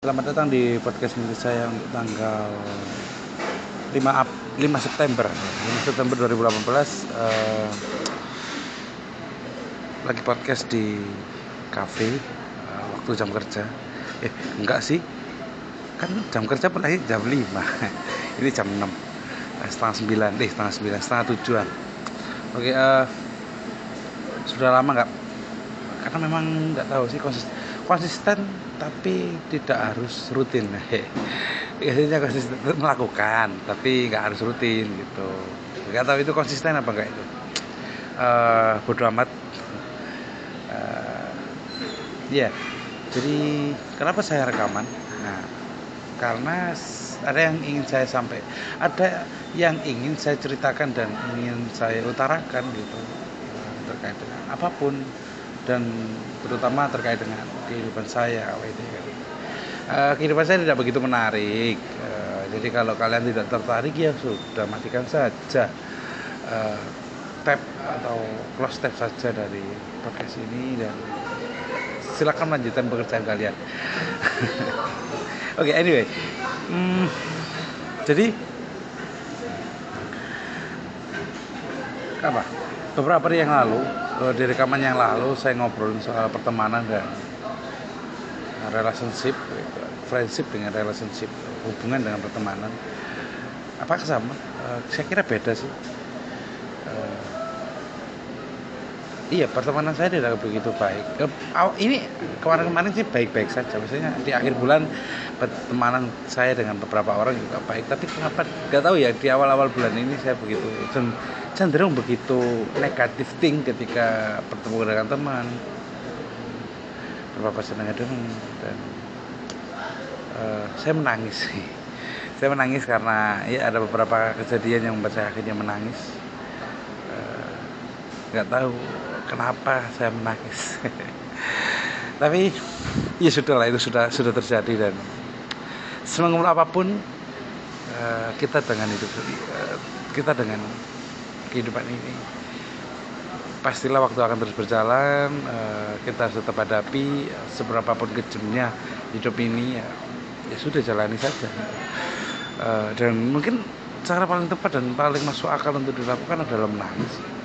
Selamat datang di podcast milik saya untuk tanggal 5 Ap 5 September. 5 September 2018 eh, lagi podcast di cafe eh, waktu jam kerja. Eh enggak sih. Kan jam kerja pernah jam 5 ini jam 6 eh, setengah 9 eh setengah 9 setengah tujuan. Oke eh, sudah lama nggak? Karena memang nggak tahu sih konsisten, konsisten tapi tidak harus rutin. Biasanya konsisten melakukan tapi nggak harus rutin gitu. Nggak tahu itu konsisten apa enggak itu. Uh, bodoh amat. Uh, ya yeah. jadi kenapa saya rekaman? Nah karena ada yang ingin saya sampai ada yang ingin saya ceritakan dan ingin saya utarakan gitu terkait dengan apa pun dan terutama terkait dengan kehidupan saya uh, kehidupan saya tidak begitu menarik. Uh, jadi kalau kalian tidak tertarik ya sudah matikan saja. Uh, tab atau close tab saja dari podcast ini dan silakan lanjutkan pekerjaan kalian. Oke okay, anyway. Hmm, jadi apa beberapa hari yang lalu uh, di rekaman yang lalu saya ngobrolin soal pertemanan dan relationship friendship dengan relationship hubungan dengan pertemanan. Apakah sama? Uh, saya kira beda sih. Uh, iya pertemanan saya tidak begitu baik. Ini kemarin-kemarin sih baik-baik saja. Misalnya di akhir bulan pertemanan saya dengan beberapa orang juga baik. Tapi kenapa? Nggak tahu ya di awal-awal bulan ini saya begitu cenderung begitu negatif ting ketika bertemu dengan teman. Beberapa senang dan uh, saya menangis sih. Saya menangis karena ya ada beberapa kejadian yang membuat saya akhirnya menangis. Eh, nggak uh, tahu kenapa saya menangis? Tapi ya sudah lah itu sudah sudah terjadi dan semanggung apa pun uh, kita dengan itu uh, kita dengan kehidupan ini pastilah waktu akan terus berjalan uh, kita harus tetap hadapi seberapa pun kejamnya hidup ini ya, ya sudah jalani saja. Dan mungkin cara paling tepat dan paling masuk akal untuk dilakukan adalah menangis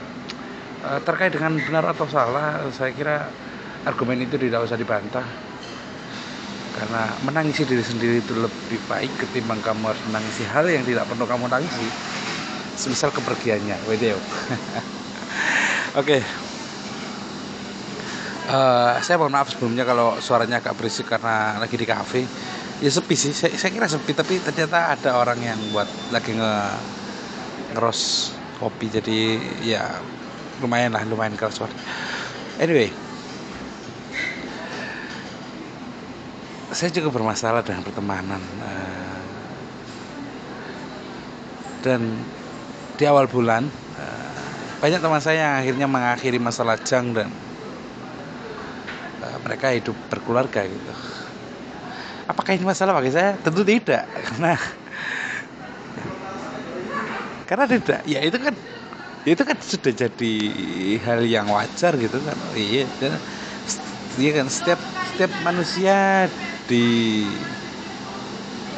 terkait dengan benar atau salah saya kira argumen itu tidak usah dibantah. Karena menangisi diri sendiri itu lebih baik ketimbang kamu harus menangisi hal yang tidak perlu kamu tangisi. Semisal kepergiannya video oke. Okay. uh, eh, saya mohon maaf sebelumnya kalau suaranya agak berisik karena lagi di kafe. Ya sepi sih. Saya, saya kira sepi tapi ternyata ada orang yang buat lagi nge ngeros kopi. Jadi ya lumayan lah lumayan keras suara anyway saya juga bermasalah dengan pertemanan uh, dan di awal bulan uh, banyak teman saya yang akhirnya mengakhiri masa lajang dan uh, mereka hidup berkeluarga gitu. Apakah ini masalah bagi saya? Tentu tidak karena karena tidak. Ya itu kan itu kan sudah jadi hal yang wajar gitu kan. Iya, dan iya kan setiap setiap manusia di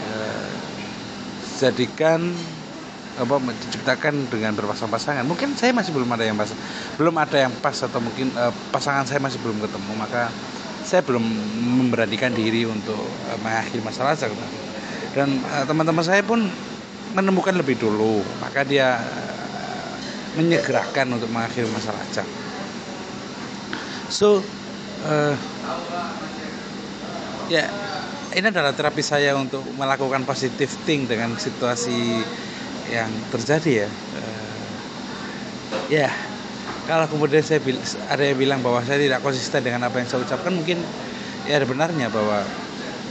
uh, jadikan apa diciptakan dengan berpasang-pasangan mungkin saya masih belum ada yang pas belum ada yang pas atau mungkin uh, pasangan saya masih belum ketemu maka saya belum memberanikan diri untuk uh, mengakhiri masalah saya. Dan teman-teman saya pun menemukan lebih dulu maka dia menyegerakan untuk mengakhiri masalah aja so uh, ya ini adalah terapi saya untuk melakukan positive thing dengan situasi yang terjadi ya. Uh, ya kalau kemudian saya ada yang bilang bahwa saya tidak konsisten dengan apa yang saya ucapkan mungkin ya ada benarnya bahwa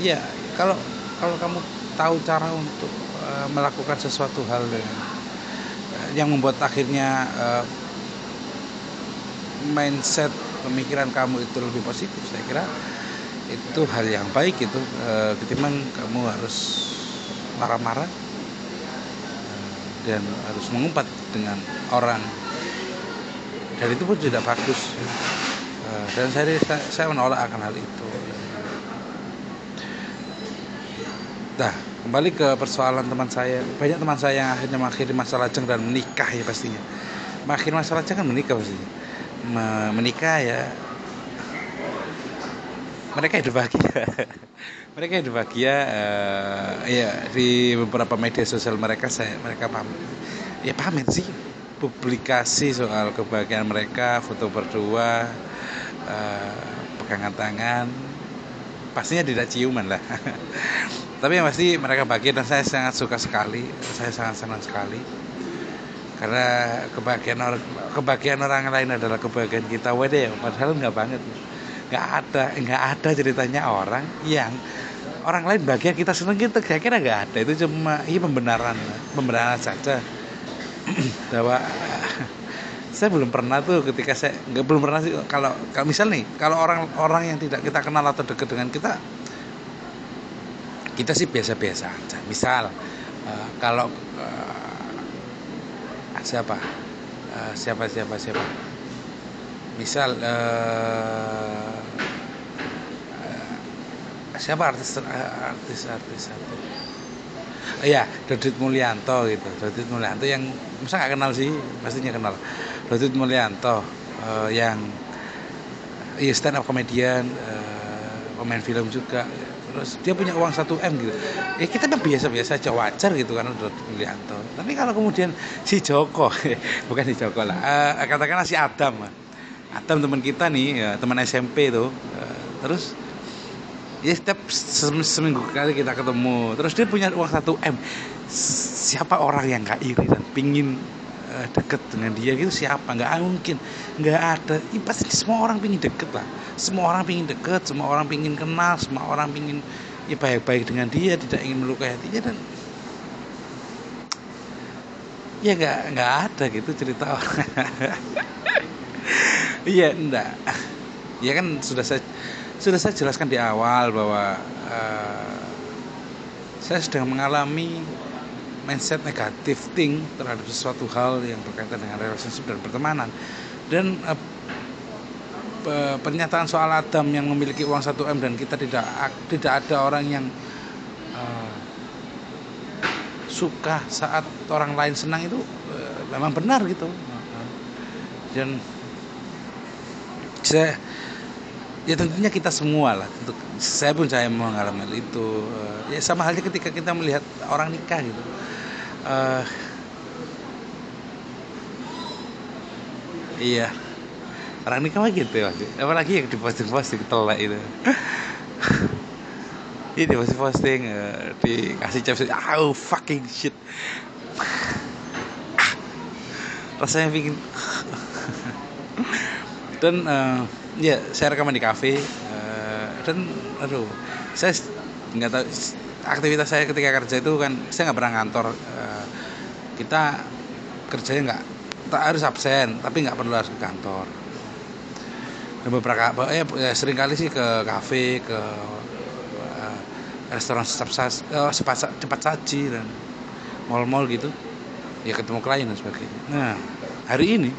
ya kalau kalau kamu tahu cara untuk uh, melakukan sesuatu hal dengan yang membuat akhirnya uh, mindset pemikiran kamu itu lebih positif saya kira itu hal yang baik itu uh, ketimbang kamu harus marah-marah dan harus mengumpat dengan orang. Dan itu pun tidak bagus. Dan saya saya menolak akan hal itu. Nah, kembali ke persoalan teman saya. Banyak teman saya yang akhirnya mengakhiri masa lajang dan menikah ya pastinya. Mengakhiri masa lajang kan menikah pastinya. Menikah ya mereka hidup bahagia mereka hidup bahagia uh, ya di beberapa media sosial mereka saya mereka pamer ya pamer sih publikasi soal kebahagiaan mereka foto berdua uh, pegangan tangan pastinya tidak ciuman lah. Tapi yang pasti mereka bahagia dan saya sangat suka sekali. Saya sangat senang sekali. Karena kebahagiaan orang kebahagiaan orang lain adalah kebahagiaan kita. Wadah ya padahal nggak banget. Nggak ada nggak ada ceritanya orang yang orang lain bahagia kita seneng gitu kira-kira nggak ada. Itu cuma ini pembenaran pembenaran saja. Bahwa saya belum pernah tuh ketika saya nggak belum pernah sih kalau kalau misal nih kalau orang orang yang tidak kita kenal atau dekat dengan kita kita sih biasa-biasa aja misal uh, kalau uh, siapa uh, siapa siapa siapa misal uh, siapa artis artis artis artis Iya, Dodit Mulyanto gitu. Dodit Mulyanto yang masa nggak kenal sih, pastinya kenal. Dodit Mulyanto uh, yang ya stand up komedian, uh, pemain film juga. Terus dia punya uang 1 m gitu. Ya kita kan biasa-biasa aja wajar gitu kan Dodit Mulyanto. Tapi kalau kemudian si Joko, bukan si Joko lah, uh, katakanlah si Adam. Adam teman kita nih, ya, teman SMP tuh. Uh, terus ya setiap seminggu kali kita ketemu terus dia punya uang 1 m siapa orang yang nggak iri dan pingin uh, deket dengan dia gitu siapa? Nggak mungkin nggak ada. Ya, pasti semua orang pingin deket lah. Semua orang pingin deket semua orang pingin kenal semua orang pingin ya baik-baik dengan dia tidak ingin melukai hatinya dan ya nggak nggak ada gitu cerita orang. Iya enggak ya kan sudah saya sudah saya jelaskan di awal bahwa uh, saya sedang mengalami mindset negatif thing terhadap sesuatu hal yang berkaitan dengan relationship dan pertemanan. Dan uh, pernyataan soal Adam yang memiliki uang 1 m dan kita tidak tidak ada orang yang uh, suka saat orang lain senang itu uh, memang benar gitu. Dan saya ya tentunya kita semua lah untuk saya pun saya mengalami itu ya sama halnya ketika kita melihat orang nikah gitu uh, iya. Orang nikah mah gitu ya apalagi yang diposting posting telak itu. Ini posting posting uh, dikasih caption oh fucking shit. Rasanya bikin. Dan uh, ya saya rekaman di kafe. Uh, dan aduh saya nggak tahu aktivitas saya ketika kerja itu kan saya nggak pernah ngantor uh, kita kerjanya nggak tak harus absen tapi nggak perlu harus ke kantor. Dan beberapa ya, ya sering kali sih ke kafe ke uh, restoran cepat, uh, cepat, saji dan mall-mall gitu. Ya ketemu klien dan sebagainya. Nah hari ini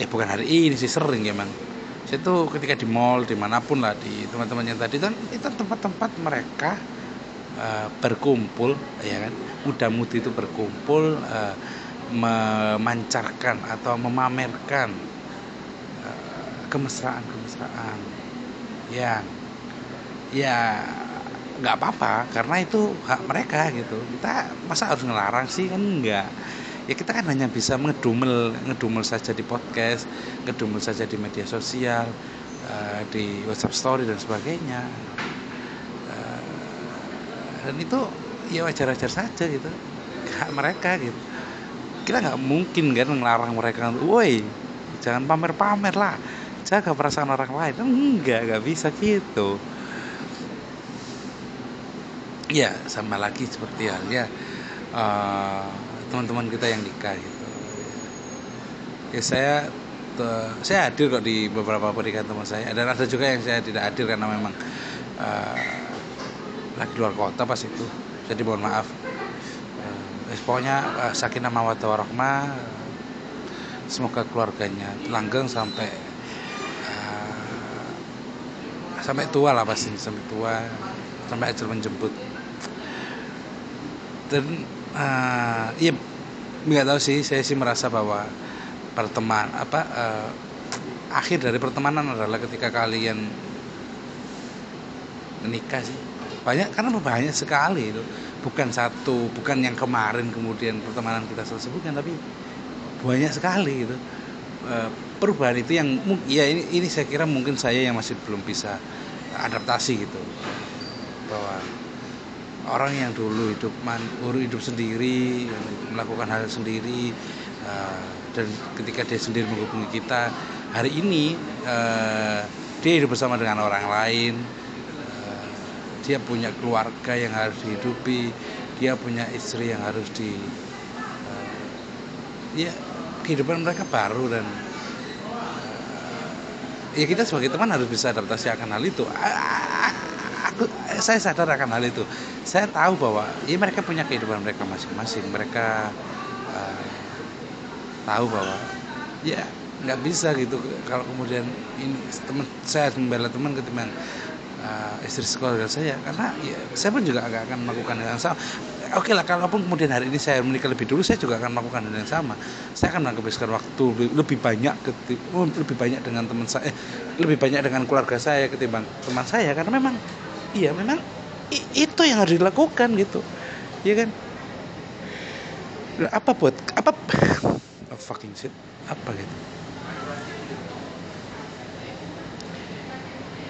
eh bukan hari ini sih sering ya man saya tuh ketika di mall di mana pun lah di teman-teman yang tadi kan itu tempat-tempat mereka uh, berkumpul ya kan? Muda-mudi itu berkumpul uh, memancarkan atau memamerkan uh, kemesraan-kemesraan. Yang ya nggak apa-apa karena itu hak mereka gitu. Kita masa harus ngelarang sih? Kan enggak ya kita kan hanya bisa ngedumel ngedumel saja di podcast ngedumel saja di media sosial di WhatsApp Story dan sebagainya dan itu ya wajar-wajar saja gitu. Hak mereka gitu. Kita nggak mungkin kan ngelarang mereka woi jangan pamer-pamer lah. Jaga perasaan orang lain. Enggak nggak bisa gitu. Ya sama lagi seperti halnya uh, teman-teman kita yang nikah gitu. Ya saya saya hadir kok di beberapa pernikahan teman saya. Dan ada juga yang saya tidak hadir karena memang uh, lagi luar kota pas itu. Jadi mohon maaf. Uh, pokoknya uh, sakinah mawaddah warahmah semoga keluarganya langgeng sampai uh, sampai tua lah pasti sampai tua sampai ajal menjemput. Dan uh, iya nggak tahu sih saya sih merasa bahwa pertemanan apa uh, akhir dari pertemanan adalah ketika kalian menikah sih banyak karena banyak sekali itu. Bukan satu bukan yang kemarin kemudian pertemanan kita selesai bukan tapi banyak sekali itu. Uh, perubahan itu yang ya ini ini saya kira mungkin saya yang masih belum bisa adaptasi gitu. Bahwa orang yang dulu hidup man, hidup sendiri melakukan hal sendiri uh, dan ketika dia sendiri menghubungi kita hari ini uh, dia hidup bersama dengan orang lain dia punya keluarga yang harus dihidupi dia punya istri yang harus di uh, ya kehidupan mereka baru dan ya kita sebagai teman harus bisa adaptasi akan hal itu. Aku saya sadar akan hal itu. Saya tahu bahwa ya mereka punya kehidupan mereka masing-masing. Mereka uh, tahu bahwa ya nggak bisa gitu. Kalau kemudian ini teman saya membela teman ketimbang uh, istri keluarga saya. Karena ya, saya pun juga agak akan melakukan hal yang sama. Oke okay lah kalaupun kemudian hari ini saya menikah lebih dulu saya juga akan melakukan hal yang sama. Saya akan menghabiskan waktu lebih banyak oh, lebih banyak dengan teman saya eh, lebih banyak dengan keluarga saya ketimbang teman saya. Karena memang iya memang itu yang harus dilakukan gitu. Ya kan? Apa buat apa oh, fucking shit. Apa gitu?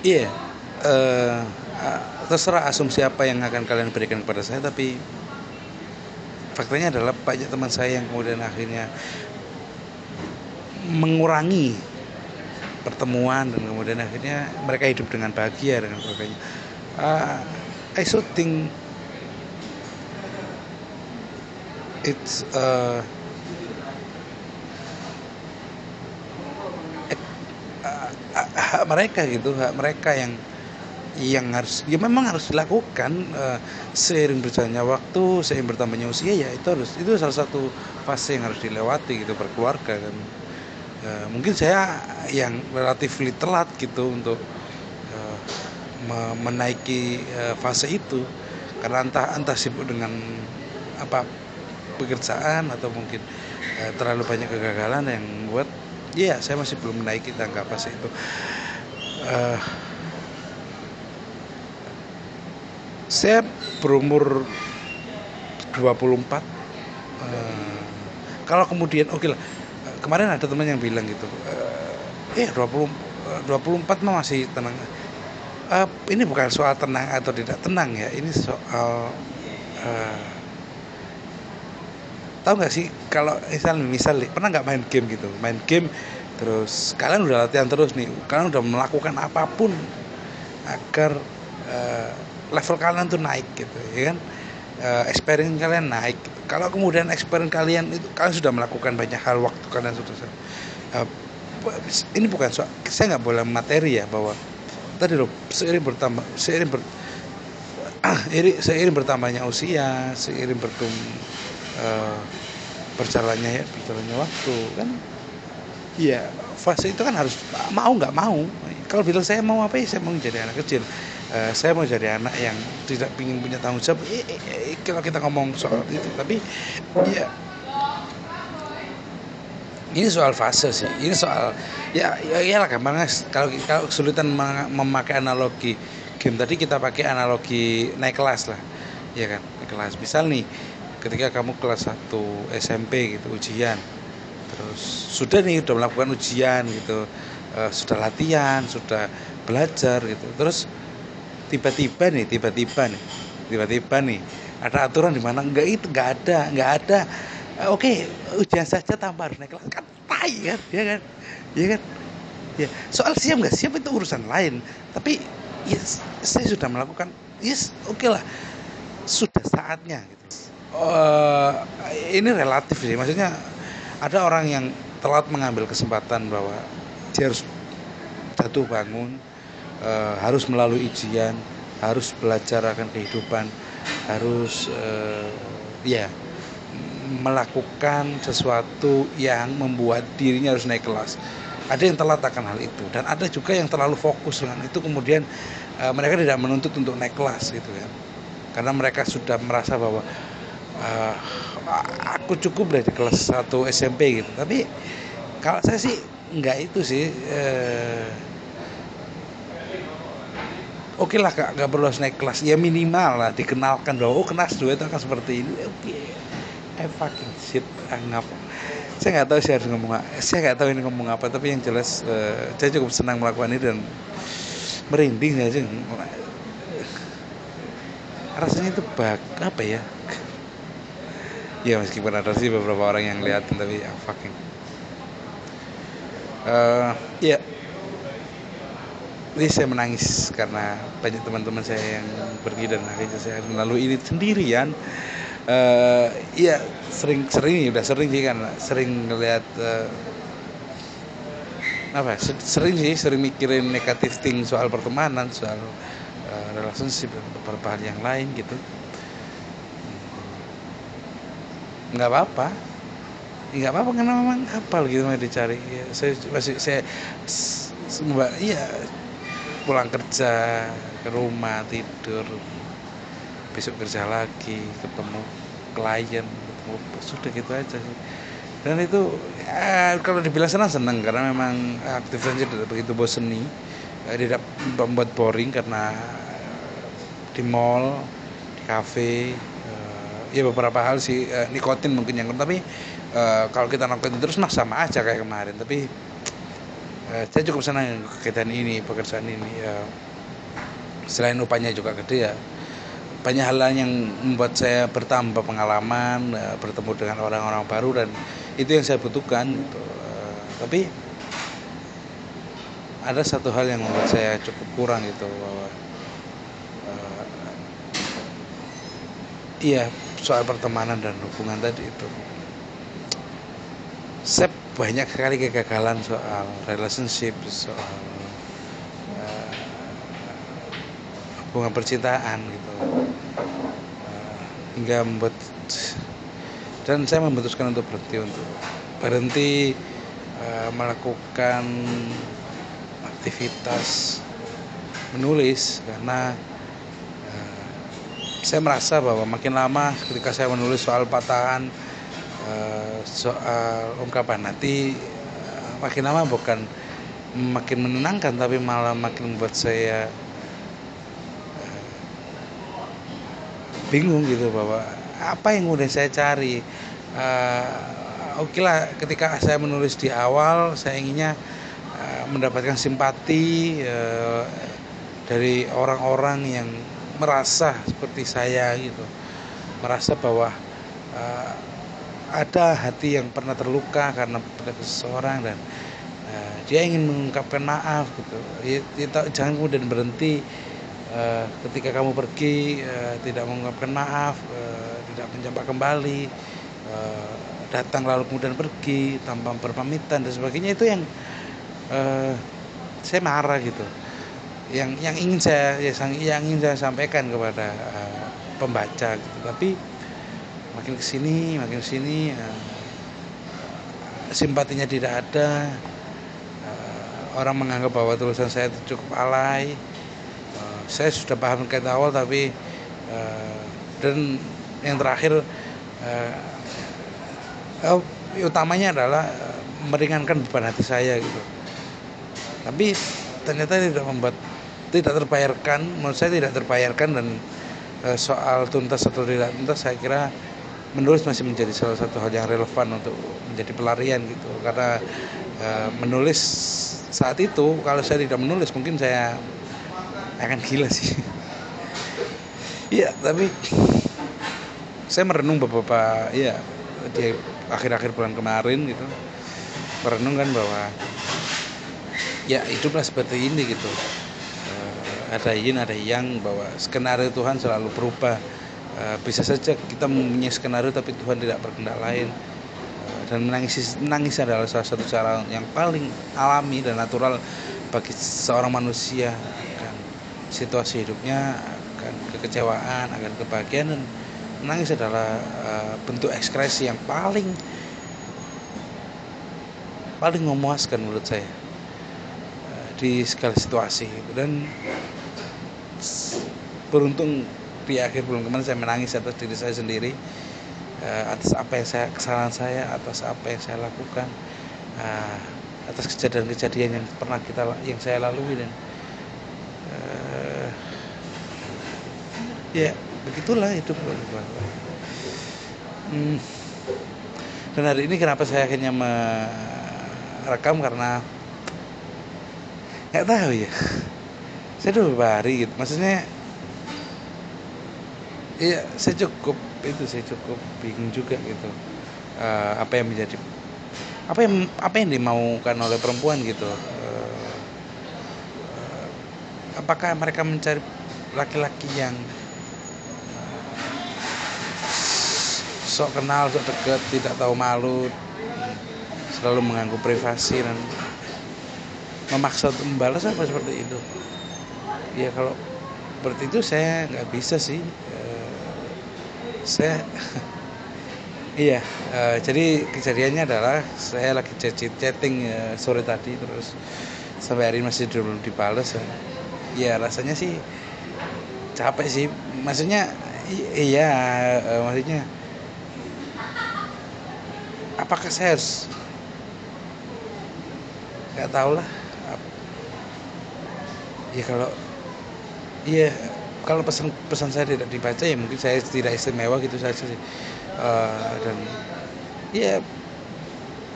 Iya. yeah, uh, terserah asumsi apa yang akan kalian berikan kepada saya tapi faktanya adalah banyak teman saya yang kemudian akhirnya mengurangi pertemuan dan kemudian akhirnya mereka hidup dengan bahagia dengan sebagainya. Uh, I so think it's uh, hak mereka gitu hak mereka yang yang harus ya memang harus dilakukan uh, seiring berjalannya waktu seiring bertambahnya usia ya itu harus itu salah satu fase yang harus dilewati gitu berkeluarga kan. Uh, mungkin saya yang relatif telat gitu untuk uh, menaiki uh, fase itu. Karena entah entah sibuk dengan apa pekerjaan atau mungkin uh, terlalu banyak kegagalan yang buat ya yeah, saya masih belum menaiki tangga fase itu. Uh, saya berumur 24 uh, kalau kemudian oke okay lah kemarin ada teman yang bilang gitu eh 20 24 mah masih tenang. Uh, ini bukan soal tenang atau tidak tenang ya ini soal uh, tahu nggak sih kalau misal misal pernah nggak main game gitu main game terus kalian udah latihan terus nih kalian udah melakukan apa pun agar level kalian tuh naik gitu ya kan? Uh, experience kalian naik gitu. kalau kemudian experience kalian itu kalian sudah melakukan banyak hal waktu kalian sudah uh, ini bukan soal saya nggak boleh materi ya bahwa tadi loh seiring bertambah seiring ber, ah, seiring bertambahnya usia seiring bertum uh, berjalannya ya berjalannya waktu kan? Ya fase itu kan harus mau nggak mau. Kalau bilang saya mau apa ya saya mau jadi anak kecil uh, saya mau jadi anak yang tidak ingin punya tanggung jawab. Eh, eh, eh, kalau kita ngomong soal itu tapi ya ini soal fase sih. Ini soal ya ya lah gampang kalau kalau kesulitan memakai analogi game tadi kita pakai analogi naik kelas lah. Ya kan? Naik kelas. Misal nih ketika kamu kelas 1 SMP gitu ujian. Terus sudah nih udah melakukan ujian gitu. Uh, sudah latihan sudah belajar gitu. Terus tiba-tiba nih tiba-tiba nih tiba-tiba nih. Ada aturan di mana? Enggak itu enggak ada enggak ada. Uh, oke ujian saja tanpa harus naik kelas. Kan tai kan ya kan? Ya kan? Ya. Soal siap nggak siap itu urusan lain. Tapi yes, saya sudah melakukan yes oke lah. Sudah saatnya gitu. Uh, ini relatif sih. Maksudnya ada orang yang telat mengambil kesempatan bahwa dia harus jatuh bangun e, harus melalui ujian harus belajar akan kehidupan harus e, ya melakukan sesuatu yang membuat dirinya harus naik kelas. Ada yang telat akan hal itu dan ada juga yang terlalu fokus dengan itu kemudian e, mereka tidak menuntut untuk naik kelas gitu kan. Karena mereka sudah merasa bahwa uh, aku cukup dari kelas 1 SMP gitu. Tapi kalau saya sih nggak itu sih uh, oke okay lah kak nggak perlu naik kelas. Ya minimal lah dikenalkan bahwa oh kelas dua itu akan seperti ini. Oke. Okay. I fucking shit anggap. Saya nggak tahu sih harus ngomong saya nggak tahu ini ngomong apa tapi yang jelas uh, saya cukup senang melakukan ini dan merinding aja rasanya itu bak apa ya? Ya meskipun ada sih beberapa orang yang lihat tapi ah, fucking uh, ya ini saya menangis karena banyak teman-teman saya yang pergi dan akhirnya saya harus ini sendirian. Uh, iya sering-sering udah sering sih kan sering ngeliat uh, apa sering sih sering mikirin negatif thing soal pertemanan soal uh, relationship dan beberapa hal yang lain gitu. Nggak apa-apa. Nggak apa-apa karena memang hafal gitu mau dicari. Ya, saya masih saya mbak iya pulang kerja ke rumah tidur. Besok kerja lagi ketemu klien ketemu sudah gitu aja sih. Dan itu ya, kalau dibilang senang senang. Karena memang aktivitasnya tidak begitu boseni. Eh, tidak membuat boring karena di mall di kafe ya beberapa hal sih nikotin mungkin yang tapi kalau kita nongkrong terus nah sama aja kayak kemarin. Tapi uh, saya cukup senang kegiatan ini pekerjaan ini uh, selain upahnya juga gede ya. Banyak hal lain yang membuat saya bertambah pengalaman uh, bertemu dengan orang-orang baru dan itu yang saya butuhkan gitu. uh, tapi ada satu hal yang membuat saya cukup kurang gitu bahwa uh, iya soal pertemanan dan hubungan tadi itu. Saya banyak sekali kegagalan soal relationship soal uh, hubungan percintaan gitu. Hingga membuat dan saya memutuskan untuk berhenti untuk berhenti uh, melakukan aktivitas menulis karena uh, saya merasa bahwa makin lama ketika saya menulis soal patahan uh, soal ungkapan nanti uh, makin lama bukan makin menenangkan tapi malah makin membuat saya bingung gitu bahwa apa yang udah saya cari. Uh, oke okay lah ketika saya menulis di awal saya inginnya uh, mendapatkan simpati uh, dari orang-orang yang merasa seperti saya gitu. Merasa bahwa uh, ada hati yang pernah terluka karena pada seseorang dan uh, dia ingin mengungkapkan maaf gitu. Ya, ya, jangan kemudian berhenti uh, ketika kamu pergi uh, tidak mengungkapkan maaf uh, tidak menjampak kembali uh, datang lalu kemudian pergi tanpa berpamitan dan sebagainya itu yang uh, saya marah gitu. Yang yang ingin saya yang ingin saya sampaikan kepada uh, pembaca gitu. Tapi makin ke sini makin ke sini uh, simpatinya tidak ada. Uh, orang menganggap bahwa tulisan saya itu cukup alay. Saya sudah paham dari awal tapi uh, dan yang terakhir uh, utamanya adalah meringankan beban hati saya gitu. Tapi ternyata tidak membuat tidak terbayarkan menurut saya tidak terbayarkan dan soal tuntas atau tidak tuntas saya kira menulis masih menjadi salah satu hal yang relevan untuk menjadi pelarian gitu. Karena uh, menulis saat itu kalau saya tidak menulis mungkin saya akan gila sih. Iya tapi saya merenung beberapa ya di akhir-akhir bulan kemarin gitu merenung kan bahwa ya hiduplah seperti ini gitu. Uh, ada yin ada yang bahwa skenario Tuhan selalu berubah uh, bisa saja kita mempunyai skenario tapi Tuhan tidak berkendak lain. Uh, dan menangis menangis adalah salah satu cara yang paling alami dan natural bagi seorang manusia. Situasi hidupnya akan kekecewaan akan kebahagiaan dan menangis adalah uh, bentuk ekspresi yang paling paling memuaskan menurut saya di segala situasi. Dan beruntung di akhir bulan kemarin saya menangis atas diri saya sendiri uh, atas apa yang saya kesalahan saya atas apa yang saya lakukan uh, atas kejadian-kejadian yang pernah kita yang saya lalui dan uh, ya begitulah hidup hmm. dan hari ini kenapa saya akhirnya merekam? Karena nggak tahu ya. Saya beberapa hari gitu. Maksudnya iya saya cukup itu saya cukup bingung juga gitu. Uh, apa yang menjadi apa yang apa yang dimaukan oleh perempuan gitu. Uh, apakah mereka mencari laki-laki yang sok kenal sok dekat tidak tahu malu selalu mengganggu privasi dan memaksa untuk membalas apa seperti itu? Ya kalau seperti itu saya nggak bisa sih saya Iya, uh, jadi kejadiannya adalah saya lagi chatting, uh, sore tadi terus sampai hari masih belum dibalas. Ya. ya rasanya sih capek sih. Maksudnya iya, uh, maksudnya apakah saya harus nggak tahu lah. Ya kalau iya kalau pesan pesan saya tidak dibaca ya mungkin saya tidak istimewa gitu saja sih. Uh, dan ya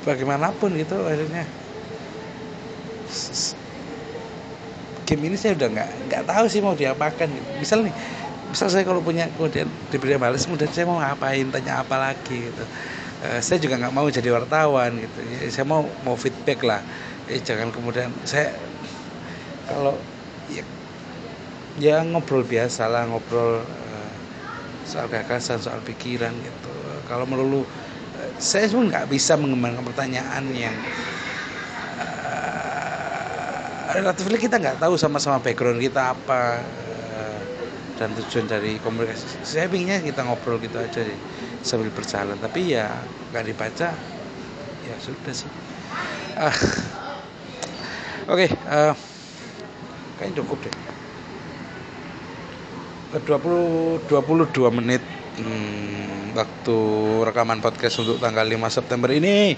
bagaimanapun gitu akhirnya. Game ini saya udah nggak nggak tahu sih mau diapakan misal nih misal saya kalau punya kemudian diberi balas kemudian saya mau ngapain tanya apa lagi gitu. Uh, saya juga nggak mau jadi wartawan gitu. Ya, saya mau mau feedback lah. Eh, jangan kemudian saya kalau ya, ya ngobrol biasa lah ngobrol uh, soal gagasan soal pikiran gitu. Kalau melulu saya pun nggak bisa mengembangkan pertanyaan yang uh, kita nggak tahu sama-sama background kita apa dan tujuan dari komunikasi. Saya pinginnya kita ngobrol gitu aja sih, sambil berjalan. Tapi ya nggak dibaca ya sudah sih. Uh, oke okay, uh, kayaknya cukup deh 20 22 menit hmm, waktu rekaman podcast untuk tanggal 5 September ini.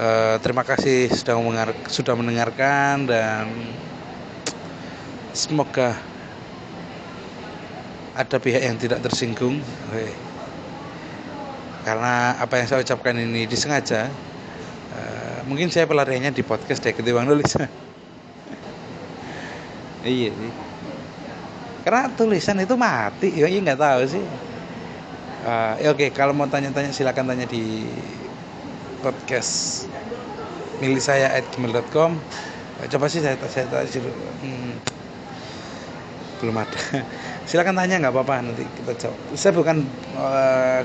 Uh, terima kasih sudah mendengar, sudah mendengarkan dan semoga ada pihak yang tidak tersinggung. Okay. Karena apa yang saya ucapkan ini disengaja. Uh, mungkin saya pelariannya di podcast deh ketimbang nulis. iya sih. Karena tulisan itu mati, ya nggak tahu sih. Uh, oke kalau mau tanya-tanya silakan tanya di podcast milik saya at gmail.com coba sih saya saya tanya hmm, belum ada. Silakan tanya nggak apa-apa nanti kita jawab. Saya bukan uh,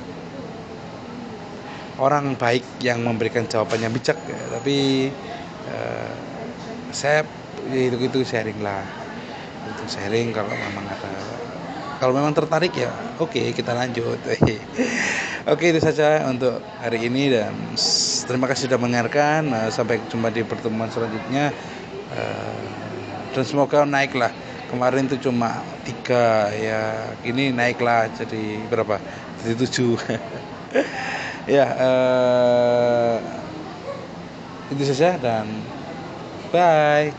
orang baik yang memberikan jawabannya bijak ya, tapi uh, saya itu itu sharing lah untuk sharing kalau memang ada. Kalau memang tertarik ya oke okay, kita lanjut. Oke okay, itu saja untuk hari ini dan terima kasih sudah mendengarkan. Uh, sampai jumpa di pertemuan selanjutnya. Uh, dan semoga naiklah. Kemarin itu cuma tiga ya ini naiklah jadi berapa? Jadi tujuh. Ya uh, itu saja dan bye